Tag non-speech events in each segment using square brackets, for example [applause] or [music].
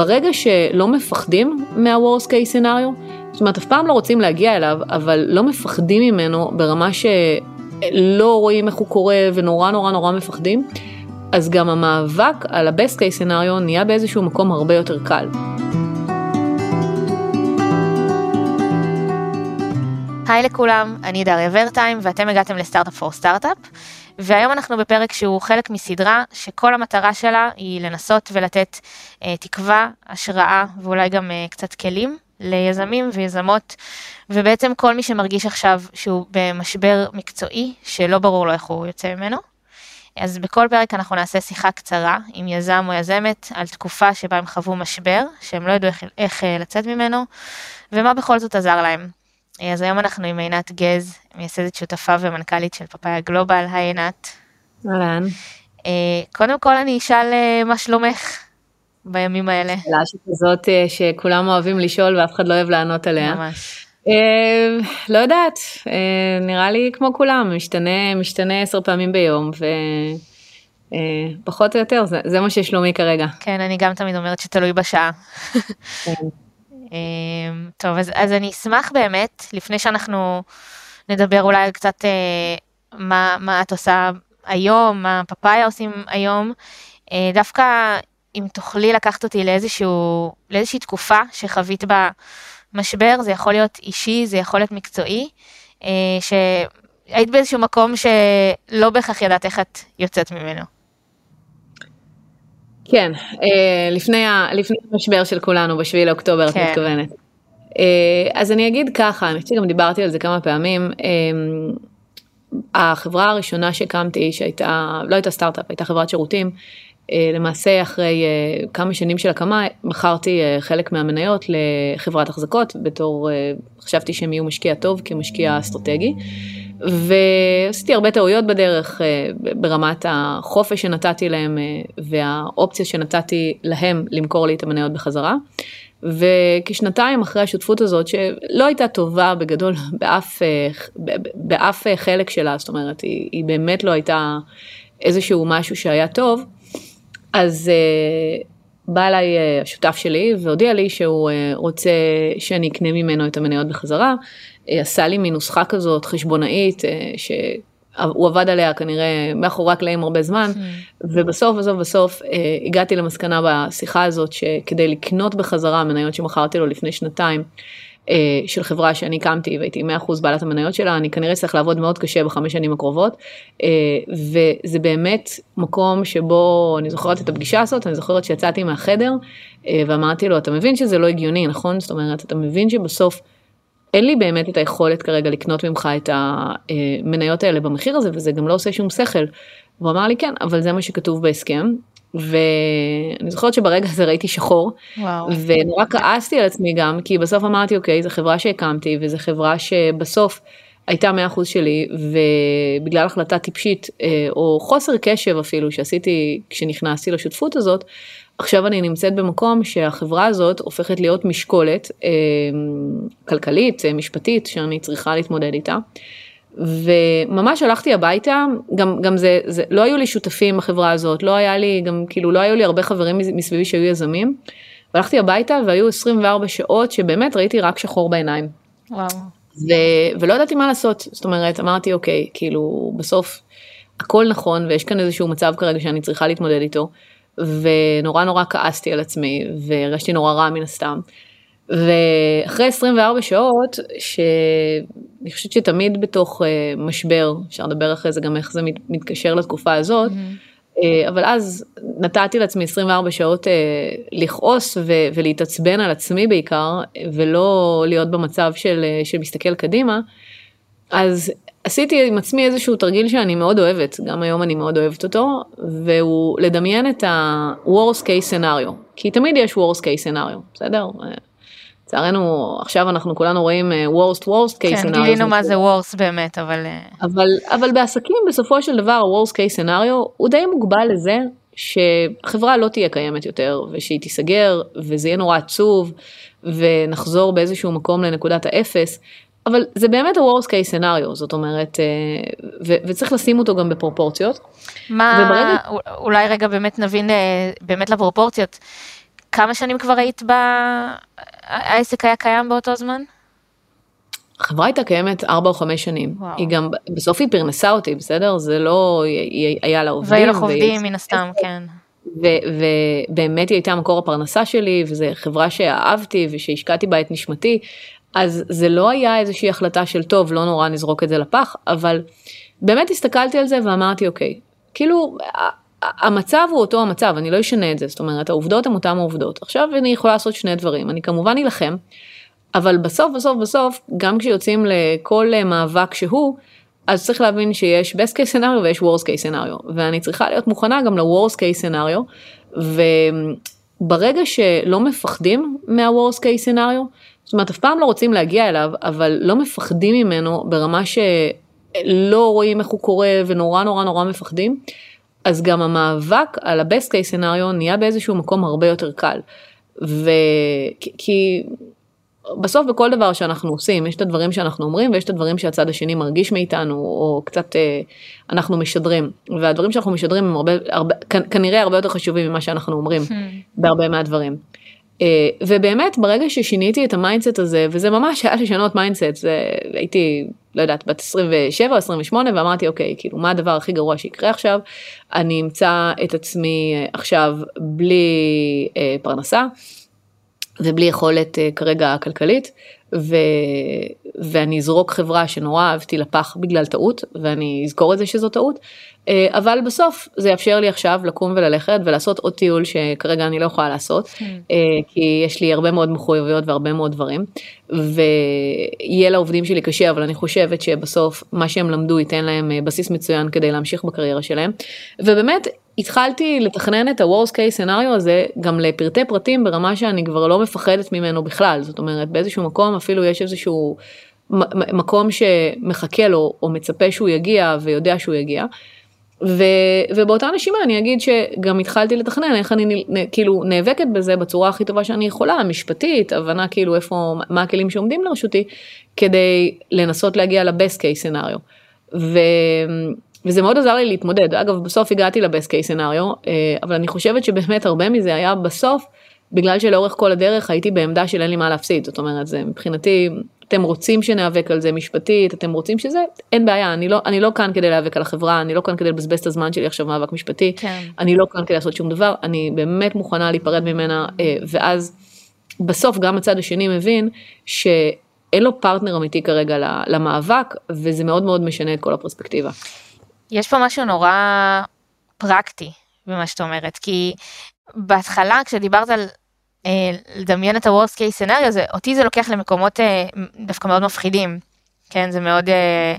ברגע שלא מפחדים מה-Worst case scenario, זאת אומרת, אף פעם לא רוצים להגיע אליו, אבל לא מפחדים ממנו ברמה שלא רואים איך הוא קורה ונורא נורא נורא מפחדים, אז גם המאבק על ה-Best case scenario נהיה באיזשהו מקום הרבה יותר קל. היי לכולם, אני דריה ורטיים ואתם הגעתם לסטארט-אפ פור סטארט-אפ. והיום אנחנו בפרק שהוא חלק מסדרה שכל המטרה שלה היא לנסות ולתת אה, תקווה, השראה ואולי גם אה, קצת כלים ליזמים ויזמות, ובעצם כל מי שמרגיש עכשיו שהוא במשבר מקצועי שלא ברור לו איך הוא יוצא ממנו. אז בכל פרק אנחנו נעשה שיחה קצרה עם יזם או יזמת על תקופה שבה הם חוו משבר, שהם לא ידעו איך, איך אה, לצאת ממנו, ומה בכל זאת עזר להם. אז היום אנחנו עם עינת גז, מייסדת שותפה ומנכ"לית של פאפאיה גלובל, היי עינת. אהלן. אה, קודם כל אני אשאל אה, מה שלומך בימים האלה. שאלה שכזאת אה, שכולם אוהבים לשאול ואף אחד לא אוהב לענות עליה. ממש. לא יודעת, נראה לי כמו כולם, משתנה, משתנה עשר פעמים ביום ופחות או יותר, זה, זה מה ששלומי כרגע. כן, אני גם תמיד אומרת שתלוי בשעה. כן. טוב, אז, אז אני אשמח באמת, לפני שאנחנו נדבר אולי קצת אה, מה, מה את עושה היום, מה פאפאיה עושים היום, אה, דווקא אם תוכלי לקחת אותי לאיזשהו, לאיזושהי תקופה שחווית בה משבר, זה יכול להיות אישי, זה יכול להיות מקצועי, אה, שהיית באיזשהו מקום שלא בהכרח ידעת איך את יוצאת ממנו. כן, אה, לפני, לפני המשבר של כולנו, בשביעי לאוקטובר, כן. את מתכוונת. אה, אז אני אגיד ככה, אני חושבת שגם דיברתי על זה כמה פעמים. אה, החברה הראשונה שהקמתי, שהייתה, לא הייתה סטארט-אפ, הייתה חברת שירותים, למעשה אחרי כמה שנים של הקמה, מכרתי חלק מהמניות לחברת החזקות, בתור, חשבתי שהם יהיו משקיע טוב כמשקיע אסטרטגי. ועשיתי הרבה טעויות בדרך אה, ברמת החופש שנתתי להם אה, והאופציה שנתתי להם למכור לי את המניות בחזרה. וכשנתיים אחרי השותפות הזאת, שלא הייתה טובה בגדול [laughs] באף, אה, באף חלק שלה, זאת אומרת, היא, היא באמת לא הייתה איזשהו משהו שהיה טוב, אז בא אליי השותף שלי והודיע לי שהוא רוצה שאני אקנה ממנו את המניות בחזרה. עשה לי מנוסחה כזאת חשבונאית, אה, שהוא עבד עליה כנראה מאחורי הקלעים הרבה זמן, mm. ובסוף בסוף בסוף אה, הגעתי למסקנה בשיחה הזאת שכדי לקנות בחזרה מניות שמכרתי לו לפני שנתיים, אה, של חברה שאני הקמתי והייתי 100% בעלת המניות שלה, אני כנראה צריך לעבוד מאוד קשה בחמש שנים הקרובות, וזה באמת מקום שבו אני זוכרת את הפגישה הזאת, אני זוכרת שיצאתי מהחדר ואמרתי לו, אתה מבין שזה לא הגיוני, נכון? זאת אומרת, אתה מבין שבסוף אין לי באמת את היכולת כרגע לקנות ממך את המניות האלה במחיר הזה, וזה גם לא עושה שום שכל. והוא אמר לי כן, אבל זה מה שכתוב בהסכם. ואני זוכרת שברגע הזה ראיתי שחור, וואו. ונורא כעסתי על עצמי גם, כי בסוף אמרתי, אוקיי, זו חברה שהקמתי, וזו חברה שבסוף הייתה 100% שלי, ובגלל החלטה טיפשית, אה, או חוסר קשב אפילו שעשיתי כשנכנסתי לשותפות הזאת, עכשיו אני נמצאת במקום שהחברה הזאת הופכת להיות משקולת אה, כלכלית, אה, משפטית, שאני צריכה להתמודד איתה. וממש הלכתי הביתה, גם, גם זה, זה, לא היו לי שותפים בחברה הזאת, לא היה לי, גם כאילו לא היו לי הרבה חברים מסביבי שהיו יזמים. והלכתי הביתה והיו 24 שעות שבאמת ראיתי רק שחור בעיניים. וואו. ו, ולא ידעתי מה לעשות, זאת אומרת, אמרתי, אוקיי, כאילו, בסוף הכל נכון ויש כאן איזשהו מצב כרגע שאני צריכה להתמודד איתו. ונורא נורא כעסתי על עצמי והרגשתי נורא רע מן הסתם. ואחרי 24 שעות, שאני חושבת שתמיד בתוך uh, משבר, אפשר לדבר אחרי זה גם איך זה מתקשר לתקופה הזאת, mm-hmm. uh, אבל אז נתתי לעצמי 24 שעות uh, לכעוס ו- ולהתעצבן על עצמי בעיקר, ולא להיות במצב של, של מסתכל קדימה. אז עשיתי עם עצמי איזשהו תרגיל שאני מאוד אוהבת, גם היום אני מאוד אוהבת אותו, והוא לדמיין את ה-Worst case scenario, כי תמיד יש Worst case scenario, בסדר? לצערנו עכשיו אנחנו כולנו רואים אה, worst worst case scenario. כן, גילינו מה זה worst באמת, אבל... אה, אבל, אבל בעסקים בסופו של דבר ה-worst case scenario הוא די מוגבל לזה שחברה לא תהיה קיימת יותר ושהיא תיסגר וזה יהיה נורא עצוב ונחזור באיזשהו מקום לנקודת האפס אבל זה באמת ה-Worst case scenario, זאת אומרת, אה, ו- וצריך לשים אותו גם בפרופורציות. מה, וברגע... אולי רגע באמת נבין אה, באמת לפרופורציות. כמה שנים כבר היית ב... העסק היה קיים באותו זמן? החברה הייתה קיימת ארבע או חמש שנים. וואו. היא גם, בסוף היא פרנסה אותי, בסדר? זה לא, היא, היה לה עובדים. והיו לך עובדים מן הסתם, כן. ובאמת היא הייתה מקור הפרנסה שלי, וזו חברה שאהבתי ושהשקעתי בה את נשמתי, אז זה לא היה איזושהי החלטה של טוב, לא נורא נזרוק את זה לפח, אבל באמת הסתכלתי על זה ואמרתי, אוקיי, כאילו, המצב הוא אותו המצב, אני לא אשנה את זה, זאת אומרת, העובדות הן אותן העובדות. עכשיו אני יכולה לעשות שני דברים, אני כמובן אלחם, אבל בסוף בסוף בסוף, גם כשיוצאים לכל מאבק שהוא, אז צריך להבין שיש best case scenario ויש worst case scenario, ואני צריכה להיות מוכנה גם ל-worst case scenario, וברגע שלא מפחדים מה-worst case scenario, זאת אומרת, אף פעם לא רוצים להגיע אליו, אבל לא מפחדים ממנו ברמה שלא רואים איך הוא קורה ונורא נורא נורא מפחדים, אז גם המאבק על ה-best case scenario נהיה באיזשהו מקום הרבה יותר קל. וכי בסוף בכל דבר שאנחנו עושים, יש את הדברים שאנחנו אומרים ויש את הדברים שהצד השני מרגיש מאיתנו, או קצת אה, אנחנו משדרים. והדברים שאנחנו משדרים הם הרבה, הרבה, כנראה הרבה יותר חשובים ממה שאנחנו אומרים המ. בהרבה מהדברים. אה, ובאמת ברגע ששיניתי את ה-mindset הזה, וזה ממש היה לשנות mindset, זה, הייתי, לא יודעת, בת 27 או 28 ואמרתי אוקיי, כאילו מה הדבר הכי גרוע שיקרה עכשיו, אני אמצא את עצמי אה, עכשיו בלי אה, פרנסה. ובלי יכולת uh, כרגע כלכלית, ו... ואני אזרוק חברה שנורא אהבתי לפח בגלל טעות, ואני אזכור את זה שזו טעות, uh, אבל בסוף זה יאפשר לי עכשיו לקום וללכת ולעשות עוד טיול שכרגע אני לא יכולה לעשות, mm. uh, כי יש לי הרבה מאוד מחויבויות והרבה מאוד דברים, ויהיה לעובדים שלי קשה, אבל אני חושבת שבסוף מה שהם למדו ייתן להם בסיס מצוין כדי להמשיך בקריירה שלהם, ובאמת התחלתי לתכנן את ה-Worst case scenario הזה גם לפרטי פרטים ברמה שאני כבר לא מפחדת ממנו בכלל, זאת אומרת באיזשהו מקום אפילו יש איזשהו מקום שמחכה לו או מצפה שהוא יגיע ויודע שהוא יגיע. ו, ובאותה נשימה אני אגיד שגם התחלתי לתכנן איך אני כאילו נאבקת בזה בצורה הכי טובה שאני יכולה, משפטית, הבנה כאילו איפה, מה הכלים שעומדים לרשותי, כדי לנסות להגיע לבסט קייס סנאריו. וזה מאוד עזר לי להתמודד. אגב, בסוף הגעתי לבסט קייס סנאריו, אבל אני חושבת שבאמת הרבה מזה היה בסוף, בגלל שלאורך כל הדרך הייתי בעמדה של אין לי מה להפסיד. זאת אומרת, זה מבחינתי, אתם רוצים שניאבק על זה משפטית, אתם רוצים שזה, אין בעיה, אני לא, אני לא כאן כדי להיאבק על החברה, אני לא כאן כדי לבזבז את הזמן שלי עכשיו מאבק משפטי, כן. אני לא כאן כדי לעשות שום דבר, אני באמת מוכנה להיפרד ממנה, אה, ואז בסוף גם הצד השני מבין שאין לו פרטנר אמיתי כרגע למאבק, וזה מאוד מאוד משנה את כל הפרספקטיבה. יש פה משהו נורא פרקטי במה שאת אומרת, כי בהתחלה כשדיברת על אה, לדמיין את ה-Worst case scenario, זה, אותי זה לוקח למקומות אה, דווקא מאוד מפחידים, כן, זה מאוד, אה,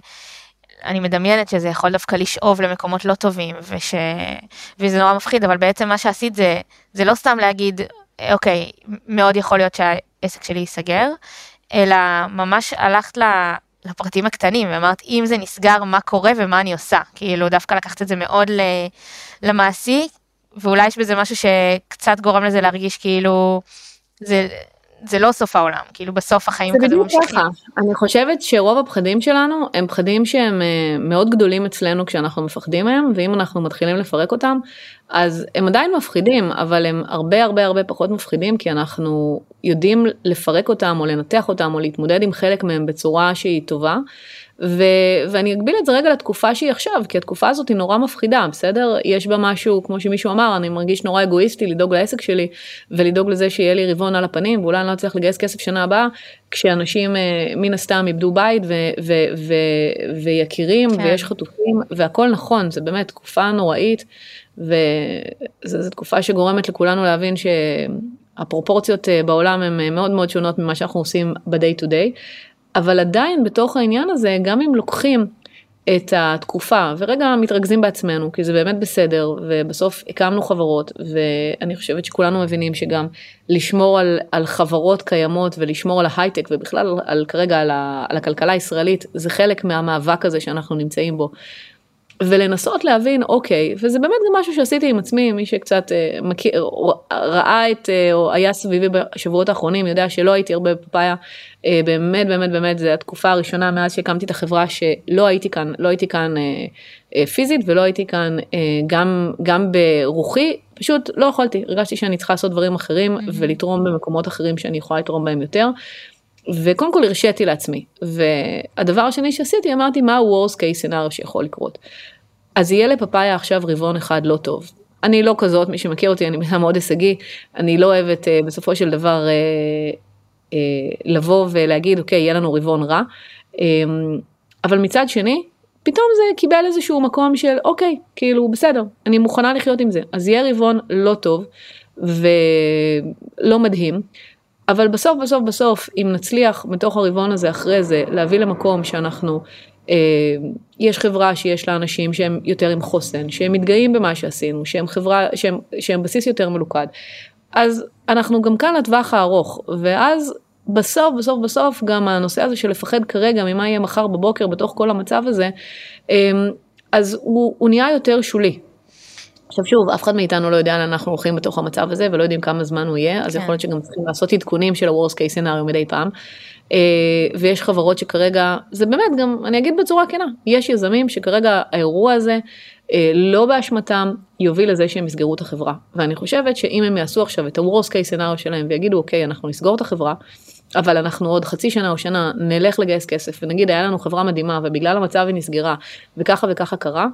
אני מדמיינת שזה יכול דווקא לשאוב למקומות לא טובים, וש, וזה נורא מפחיד, אבל בעצם מה שעשית זה, זה לא סתם להגיד, אוקיי, מאוד יכול להיות שהעסק שלי ייסגר, אלא ממש הלכת ל... לפרטים הקטנים, ואמרת, אם זה נסגר, מה קורה ומה אני עושה. כאילו, דווקא לקחת את זה מאוד למעשי, ואולי יש בזה משהו שקצת גורם לזה להרגיש כאילו, זה, זה לא סוף העולם, כאילו בסוף החיים כזה ממשיכים. זה בדיוק ככה, אני חושבת שרוב הפחדים שלנו הם פחדים שהם אה, מאוד גדולים אצלנו כשאנחנו מפחדים מהם, ואם אנחנו מתחילים לפרק אותם, אז הם עדיין מפחידים, אבל הם הרבה הרבה הרבה פחות מפחידים, כי אנחנו יודעים לפרק אותם או לנתח אותם או להתמודד עם חלק מהם בצורה שהיא טובה. ו, ואני אגביל את זה רגע לתקופה שהיא עכשיו, כי התקופה הזאת היא נורא מפחידה, בסדר? יש בה משהו, כמו שמישהו אמר, אני מרגיש נורא אגואיסטי לדאוג לעסק שלי, ולדאוג לזה שיהיה לי רבעון על הפנים, ואולי אני לא אצליח לגייס כסף שנה הבאה, כשאנשים אה, מן הסתם איבדו בית ו, ו, ו, ויקירים, כן. ויש חטופים, והכל נכון, זה באמת תקופה נוראית, וזו תקופה שגורמת לכולנו להבין שהפרופורציות אה, בעולם הן אה, מאוד מאוד שונות ממה שאנחנו עושים ב-day to day. אבל עדיין בתוך העניין הזה, גם אם לוקחים את התקופה ורגע מתרכזים בעצמנו, כי זה באמת בסדר, ובסוף הקמנו חברות, ואני חושבת שכולנו מבינים שגם לשמור על, על חברות קיימות ולשמור על ההייטק, ובכלל על, על כרגע על, ה, על הכלכלה הישראלית, זה חלק מהמאבק הזה שאנחנו נמצאים בו. ולנסות להבין אוקיי וזה באמת גם משהו שעשיתי עם עצמי מי שקצת אה, מכיר ראה את אה, או היה סביבי בשבועות האחרונים יודע שלא הייתי הרבה בפאפאיה אה, באמת באמת באמת זה התקופה הראשונה מאז שהקמתי את החברה שלא הייתי כאן לא הייתי כאן אה, אה, פיזית ולא הייתי כאן אה, גם גם ברוחי פשוט לא יכולתי הרגשתי שאני צריכה לעשות דברים אחרים mm-hmm. ולתרום במקומות אחרים שאני יכולה לתרום בהם יותר. וקודם כל הרשיתי לעצמי והדבר השני שעשיתי אמרתי מה ה-Worst case scenario שיכול לקרות. אז יהיה לפאפאיה עכשיו רבעון אחד לא טוב. אני לא כזאת, מי שמכיר אותי, אני מילה מאוד הישגי, אני לא אוהבת uh, בסופו של דבר uh, uh, לבוא ולהגיד, אוקיי, יהיה לנו רבעון רע, um, אבל מצד שני, פתאום זה קיבל איזשהו מקום של, אוקיי, כאילו, בסדר, אני מוכנה לחיות עם זה. אז יהיה רבעון לא טוב ולא מדהים, אבל בסוף בסוף בסוף, אם נצליח מתוך הרבעון הזה אחרי זה להביא למקום שאנחנו אה, יש חברה שיש לה אנשים שהם יותר עם חוסן, שהם מתגאים במה שעשינו, שהם חברה, שהם, שהם בסיס יותר מלוכד. אז אנחנו גם כאן לטווח הארוך, ואז בסוף בסוף בסוף גם הנושא הזה של לפחד כרגע ממה יהיה מחר בבוקר בתוך כל המצב הזה, אה, אז הוא, הוא נהיה יותר שולי. עכשיו שוב, אף אחד מאיתנו לא יודע לאן אנחנו הולכים בתוך המצב הזה ולא יודעים כמה זמן הוא יהיה, אז כן. יכול להיות שגם צריכים לעשות עדכונים של ה-Worst case scenario מדי פעם. אה, ויש חברות שכרגע, זה באמת גם, אני אגיד בצורה כנה, יש יזמים שכרגע האירוע הזה, אה, לא באשמתם, יוביל לזה שהם יסגרו את החברה. ואני חושבת שאם הם יעשו עכשיו את ה-Worst case scenario שלהם ויגידו, אוקיי, אנחנו נסגור את החברה, אבל אנחנו עוד חצי שנה או שנה נלך לגייס כסף ונגיד היה לנו חברה מדהימה ובגלל המצב היא נסגרה וככה וככה קרה,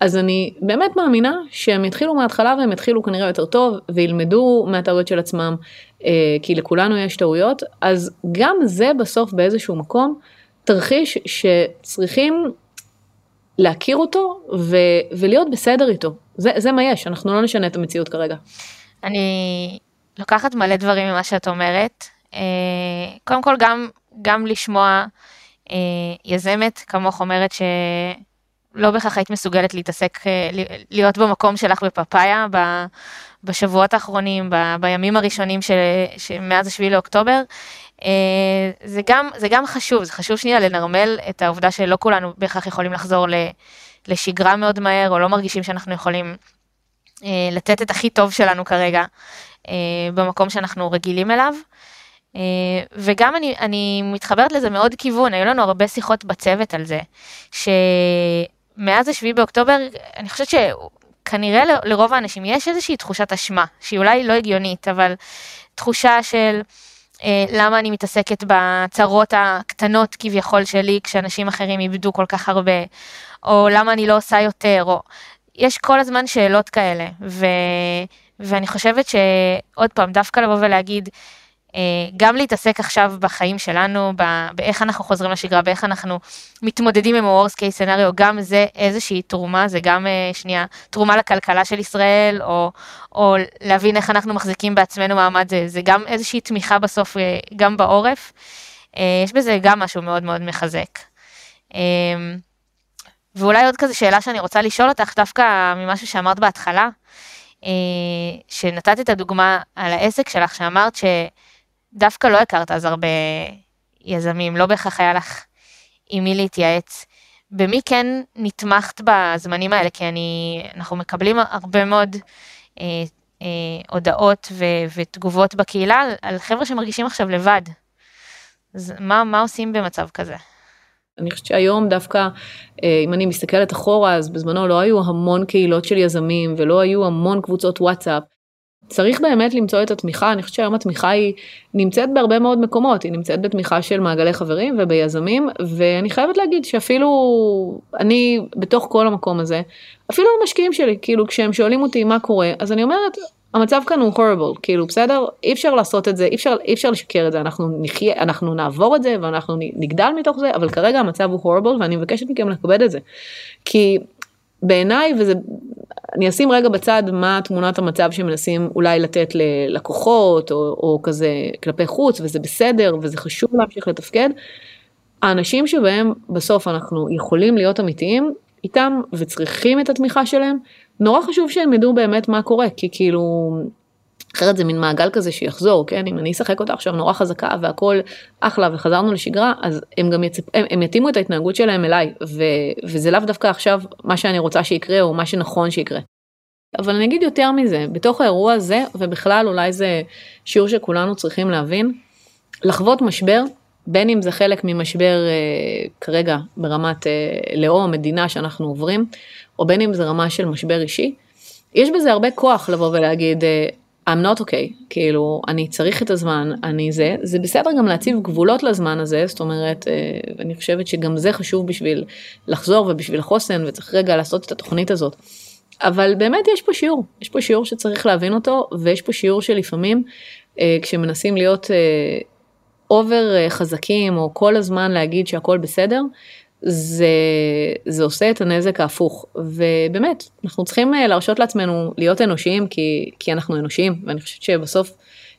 אז אני באמת מאמינה שהם יתחילו מההתחלה והם יתחילו כנראה יותר טוב וילמדו מהטעויות של עצמם, אה, כי לכולנו יש טעויות, אז גם זה בסוף באיזשהו מקום תרחיש שצריכים להכיר אותו ו- ולהיות בסדר איתו. זה, זה מה יש, אנחנו לא נשנה את המציאות כרגע. אני לוקחת מלא דברים ממה שאת אומרת. אה, קודם כל גם, גם לשמוע אה, יזמת כמוך אומרת ש... לא בהכרח היית מסוגלת להתעסק, אה, להיות במקום שלך בפאפאיה בשבועות האחרונים, ב, בימים הראשונים של, מאז השביעי לאוקטובר. אה, זה גם, זה גם חשוב, זה חשוב שנייה לנרמל את העובדה שלא כולנו בהכרח יכולים לחזור לשגרה מאוד מהר, או לא מרגישים שאנחנו יכולים אה, לתת את הכי טוב שלנו כרגע במקום שאנחנו רגילים אליו. וגם אני, אני מתחברת לזה מאוד כיוון, היו לנו הרבה שיחות בצוות על זה, ש... מאז השביעי באוקטובר, אני חושבת שכנראה לרוב האנשים יש איזושהי תחושת אשמה, שהיא אולי לא הגיונית, אבל תחושה של אה, למה אני מתעסקת בצרות הקטנות כביכול שלי, כשאנשים אחרים איבדו כל כך הרבה, או למה אני לא עושה יותר, או... יש כל הזמן שאלות כאלה, ו... ואני חושבת שעוד פעם, דווקא לבוא ולהגיד, גם להתעסק עכשיו בחיים שלנו, באיך אנחנו חוזרים לשגרה, באיך אנחנו מתמודדים עם ה-Worst case scenario, גם זה איזושהי תרומה, זה גם אה, שנייה תרומה לכלכלה של ישראל, או, או להבין איך אנחנו מחזיקים בעצמנו מעמד, זה, זה גם איזושהי תמיכה בסוף אה, גם בעורף. יש בזה גם משהו מאוד מאוד מחזק. ואולי עוד כזה שאלה שאני רוצה לשאול אותך, דווקא ממשהו שאמרת בהתחלה, שנתת את הדוגמה על העסק שלך, שאמרת ש... דווקא לא הכרת אז הרבה יזמים, לא בהכרח היה לך עם מי להתייעץ. במי כן נתמכת בזמנים האלה? כי אני, אנחנו מקבלים הרבה מאוד אה, אה, הודעות ו, ותגובות בקהילה על, על חבר'ה שמרגישים עכשיו לבד. אז מה, מה עושים במצב כזה? אני חושבת שהיום דווקא, אה, אם אני מסתכלת אחורה, אז בזמנו לא היו המון קהילות של יזמים ולא היו המון קבוצות וואטסאפ. צריך באמת למצוא את התמיכה, אני חושבת שהיום התמיכה היא נמצאת בהרבה מאוד מקומות, היא נמצאת בתמיכה של מעגלי חברים וביזמים, ואני חייבת להגיד שאפילו אני בתוך כל המקום הזה, אפילו המשקיעים שלי, כאילו כשהם שואלים אותי מה קורה, אז אני אומרת, המצב כאן הוא horrible, כאילו בסדר, אי אפשר לעשות את זה, אי אפשר, אי אפשר לשקר את זה, אנחנו נחיה, אנחנו נעבור את זה ואנחנו נגדל מתוך זה, אבל כרגע המצב הוא horrible ואני מבקשת מכם לכבד את זה. כי בעיניי, וזה אני אשים רגע בצד מה תמונת המצב שמנסים אולי לתת ללקוחות או, או כזה כלפי חוץ וזה בסדר וזה חשוב להמשיך לתפקד. האנשים שבהם בסוף אנחנו יכולים להיות אמיתיים איתם וצריכים את התמיכה שלהם, נורא חשוב שהם ידעו באמת מה קורה, כי כאילו אחרת זה מין מעגל כזה שיחזור, כן? אם אני אשחק אותה עכשיו נורא חזקה והכל אחלה וחזרנו לשגרה, אז הם גם יצפ... הם, הם יתאימו את ההתנהגות שלהם אליי, ו... וזה לאו דווקא עכשיו מה שאני רוצה שיקרה או מה שנכון שיקרה. אבל אני אגיד יותר מזה, בתוך האירוע הזה, ובכלל אולי זה שיעור שכולנו צריכים להבין, לחוות משבר, בין אם זה חלק ממשבר אה, כרגע ברמת אה, לאום, מדינה שאנחנו עוברים, או בין אם זה רמה של משבר אישי, יש בזה הרבה כוח לבוא ולהגיד, אה, I'm not okay, כאילו, אני צריך את הזמן, אני זה, זה בסדר גם להציב גבולות לזמן הזה, זאת אומרת, אה, אני חושבת שגם זה חשוב בשביל לחזור ובשביל החוסן, וצריך רגע לעשות את התוכנית הזאת. אבל באמת יש פה שיעור, יש פה שיעור שצריך להבין אותו, ויש פה שיעור שלפעמים אה, כשמנסים להיות אובר אה, חזקים, או כל הזמן להגיד שהכל בסדר, זה, זה עושה את הנזק ההפוך. ובאמת, אנחנו צריכים אה, להרשות לעצמנו להיות אנושיים, כי, כי אנחנו אנושיים, ואני חושבת שבסוף,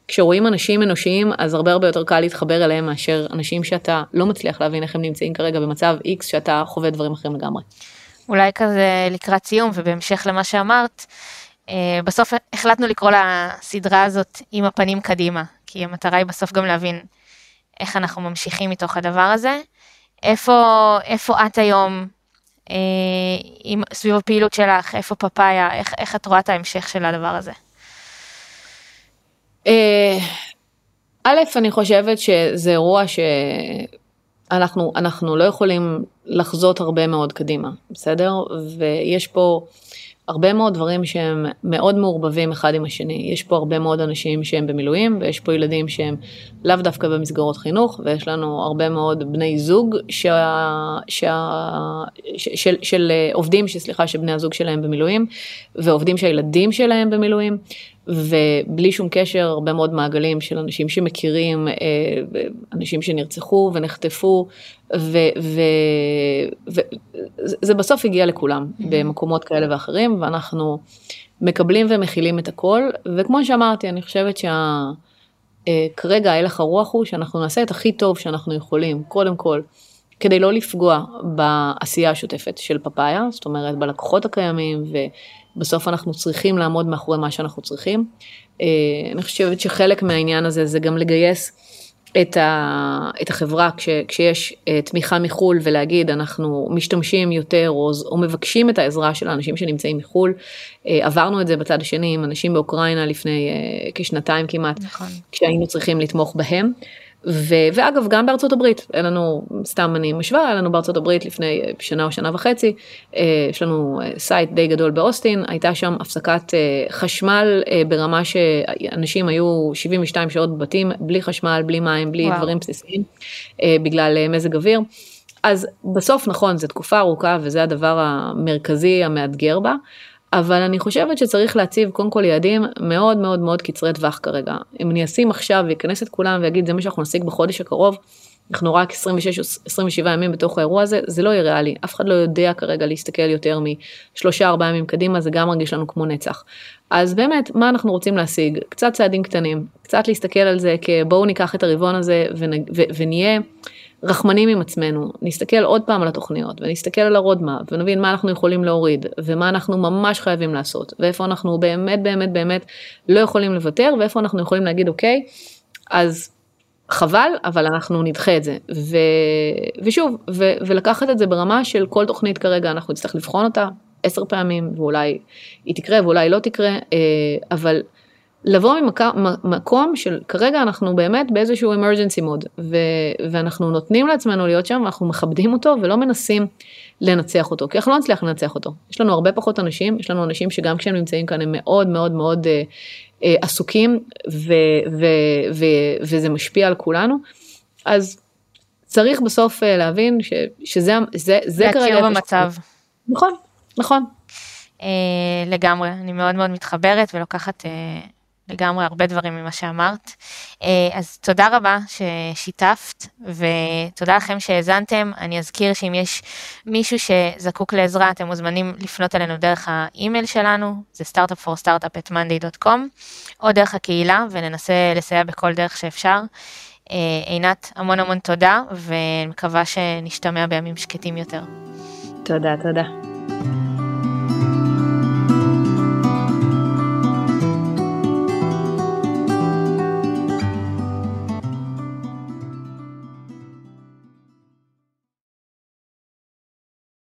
כשרואים אנשים אנושיים, אז הרבה הרבה יותר קל להתחבר אליהם מאשר אנשים שאתה לא מצליח להבין איך הם נמצאים כרגע במצב X, שאתה חווה דברים אחרים לגמרי. אולי כזה לקראת סיום, ובהמשך למה שאמרת, אה, בסוף החלטנו לקרוא לסדרה הזאת עם הפנים קדימה, כי המטרה היא בסוף גם להבין איך אנחנו ממשיכים מתוך הדבר הזה. איפה, איפה את היום אה, עם, סביב הפעילות שלך, איפה פפאיה, איך, איך את רואה את ההמשך של הדבר הזה? אה, א', אני חושבת שזה אירוע שאנחנו אנחנו לא יכולים לחזות הרבה מאוד קדימה, בסדר? ויש פה הרבה מאוד דברים שהם מאוד מעורבבים אחד עם השני. יש פה הרבה מאוד אנשים שהם במילואים, ויש פה ילדים שהם לאו דווקא במסגרות חינוך, ויש לנו הרבה מאוד בני זוג שה, שה, ש, של, של עובדים, שסליחה, שבני הזוג שלהם במילואים, ועובדים שהילדים שלהם במילואים. ובלי שום קשר הרבה מאוד מעגלים של אנשים שמכירים, אה, אנשים שנרצחו ונחטפו, וזה בסוף הגיע לכולם mm-hmm. במקומות כאלה ואחרים, ואנחנו מקבלים ומכילים את הכל, וכמו שאמרתי, אני חושבת שכרגע אה, הלך הרוח הוא שאנחנו נעשה את הכי טוב שאנחנו יכולים, קודם כל. כדי לא לפגוע בעשייה השוטפת של פפאיה, זאת אומרת בלקוחות הקיימים בסוף אנחנו צריכים לעמוד מאחורי מה שאנחנו צריכים. אה, אני חושבת שחלק מהעניין הזה זה גם לגייס את, ה, את החברה כש, כשיש אה, תמיכה מחו"ל ולהגיד אנחנו משתמשים יותר או, או מבקשים את העזרה של האנשים שנמצאים מחו"ל. אה, עברנו את זה בצד השני עם אנשים באוקראינה לפני כשנתיים כמעט, נכון. כשהיינו צריכים לתמוך בהם. ו, ואגב, גם בארצות הברית, אין לנו, סתם אני משווה, היה לנו בארצות הברית לפני אה, שנה או שנה וחצי, אה, יש לנו אה, site די גדול באוסטין, הייתה שם הפסקת חשמל ברמה שאנשים היו 72 שעות בבתים, בלי חשמל, בלי מים, בלי וואו. דברים בסיסיים, בגלל מזג אוויר. אז בסוף נכון, זו תקופה ארוכה וזה הדבר המרכזי המאתגר בה, אבל אני חושבת שצריך להציב קודם כל יעדים מאוד מאוד מאוד קצרי טווח כרגע. אם אני אשים עכשיו ואכנס את כולם ויגיד זה מה שאנחנו נשיג בחודש הקרוב, אנחנו רק 26 או 27 ימים בתוך האירוע הזה, זה לא יהיה ריאלי, אף אחד לא יודע כרגע להסתכל יותר משלושה ארבעה ימים קדימה, זה גם מרגיש לנו כמו נצח. אז באמת, מה אנחנו רוצים להשיג? קצת צעדים קטנים, קצת להסתכל על זה כבואו ניקח את הרבעון הזה ונהיה רחמנים עם עצמנו, נסתכל עוד פעם על התוכניות ונסתכל על הרודמה ונבין מה אנחנו יכולים להוריד ומה אנחנו ממש חייבים לעשות ואיפה אנחנו באמת באמת באמת לא יכולים לוותר ואיפה אנחנו יכולים להגיד אוקיי, אז חבל אבל אנחנו נדחה את זה. ו... ושוב ו... ולקחת את זה ברמה של כל תוכנית כרגע אנחנו נצטרך לבחון אותה עשר פעמים ואולי היא תקרה ואולי לא תקרה אה, אבל לבוא ממקום של כרגע אנחנו באמת באיזשהו emergency mode ו, ואנחנו נותנים לעצמנו להיות שם ואנחנו מכבדים אותו ולא מנסים לנצח אותו כי אנחנו לא נצליח לנצח אותו יש לנו הרבה פחות אנשים יש לנו אנשים שגם כשהם נמצאים כאן הם מאוד מאוד מאוד אה, אה, עסוקים ו, ו, ו, וזה משפיע על כולנו אז צריך בסוף אה, להבין ש, שזה זה, זה כרגע. להכיר במצב. נכון נכון. אה, לגמרי אני מאוד מאוד מתחברת ולוקחת. לגמרי הרבה דברים ממה שאמרת. אה, אז תודה רבה ששיתפת ותודה לכם שהאזנתם. אני אזכיר שאם יש מישהו שזקוק לעזרה אתם מוזמנים לפנות אלינו דרך האימייל שלנו, זה startup4startup@monday.com או דרך הקהילה וננסה לסייע בכל דרך שאפשר. אה, עינת, המון המון תודה ומקווה שנשתמע בימים שקטים יותר. תודה, תודה.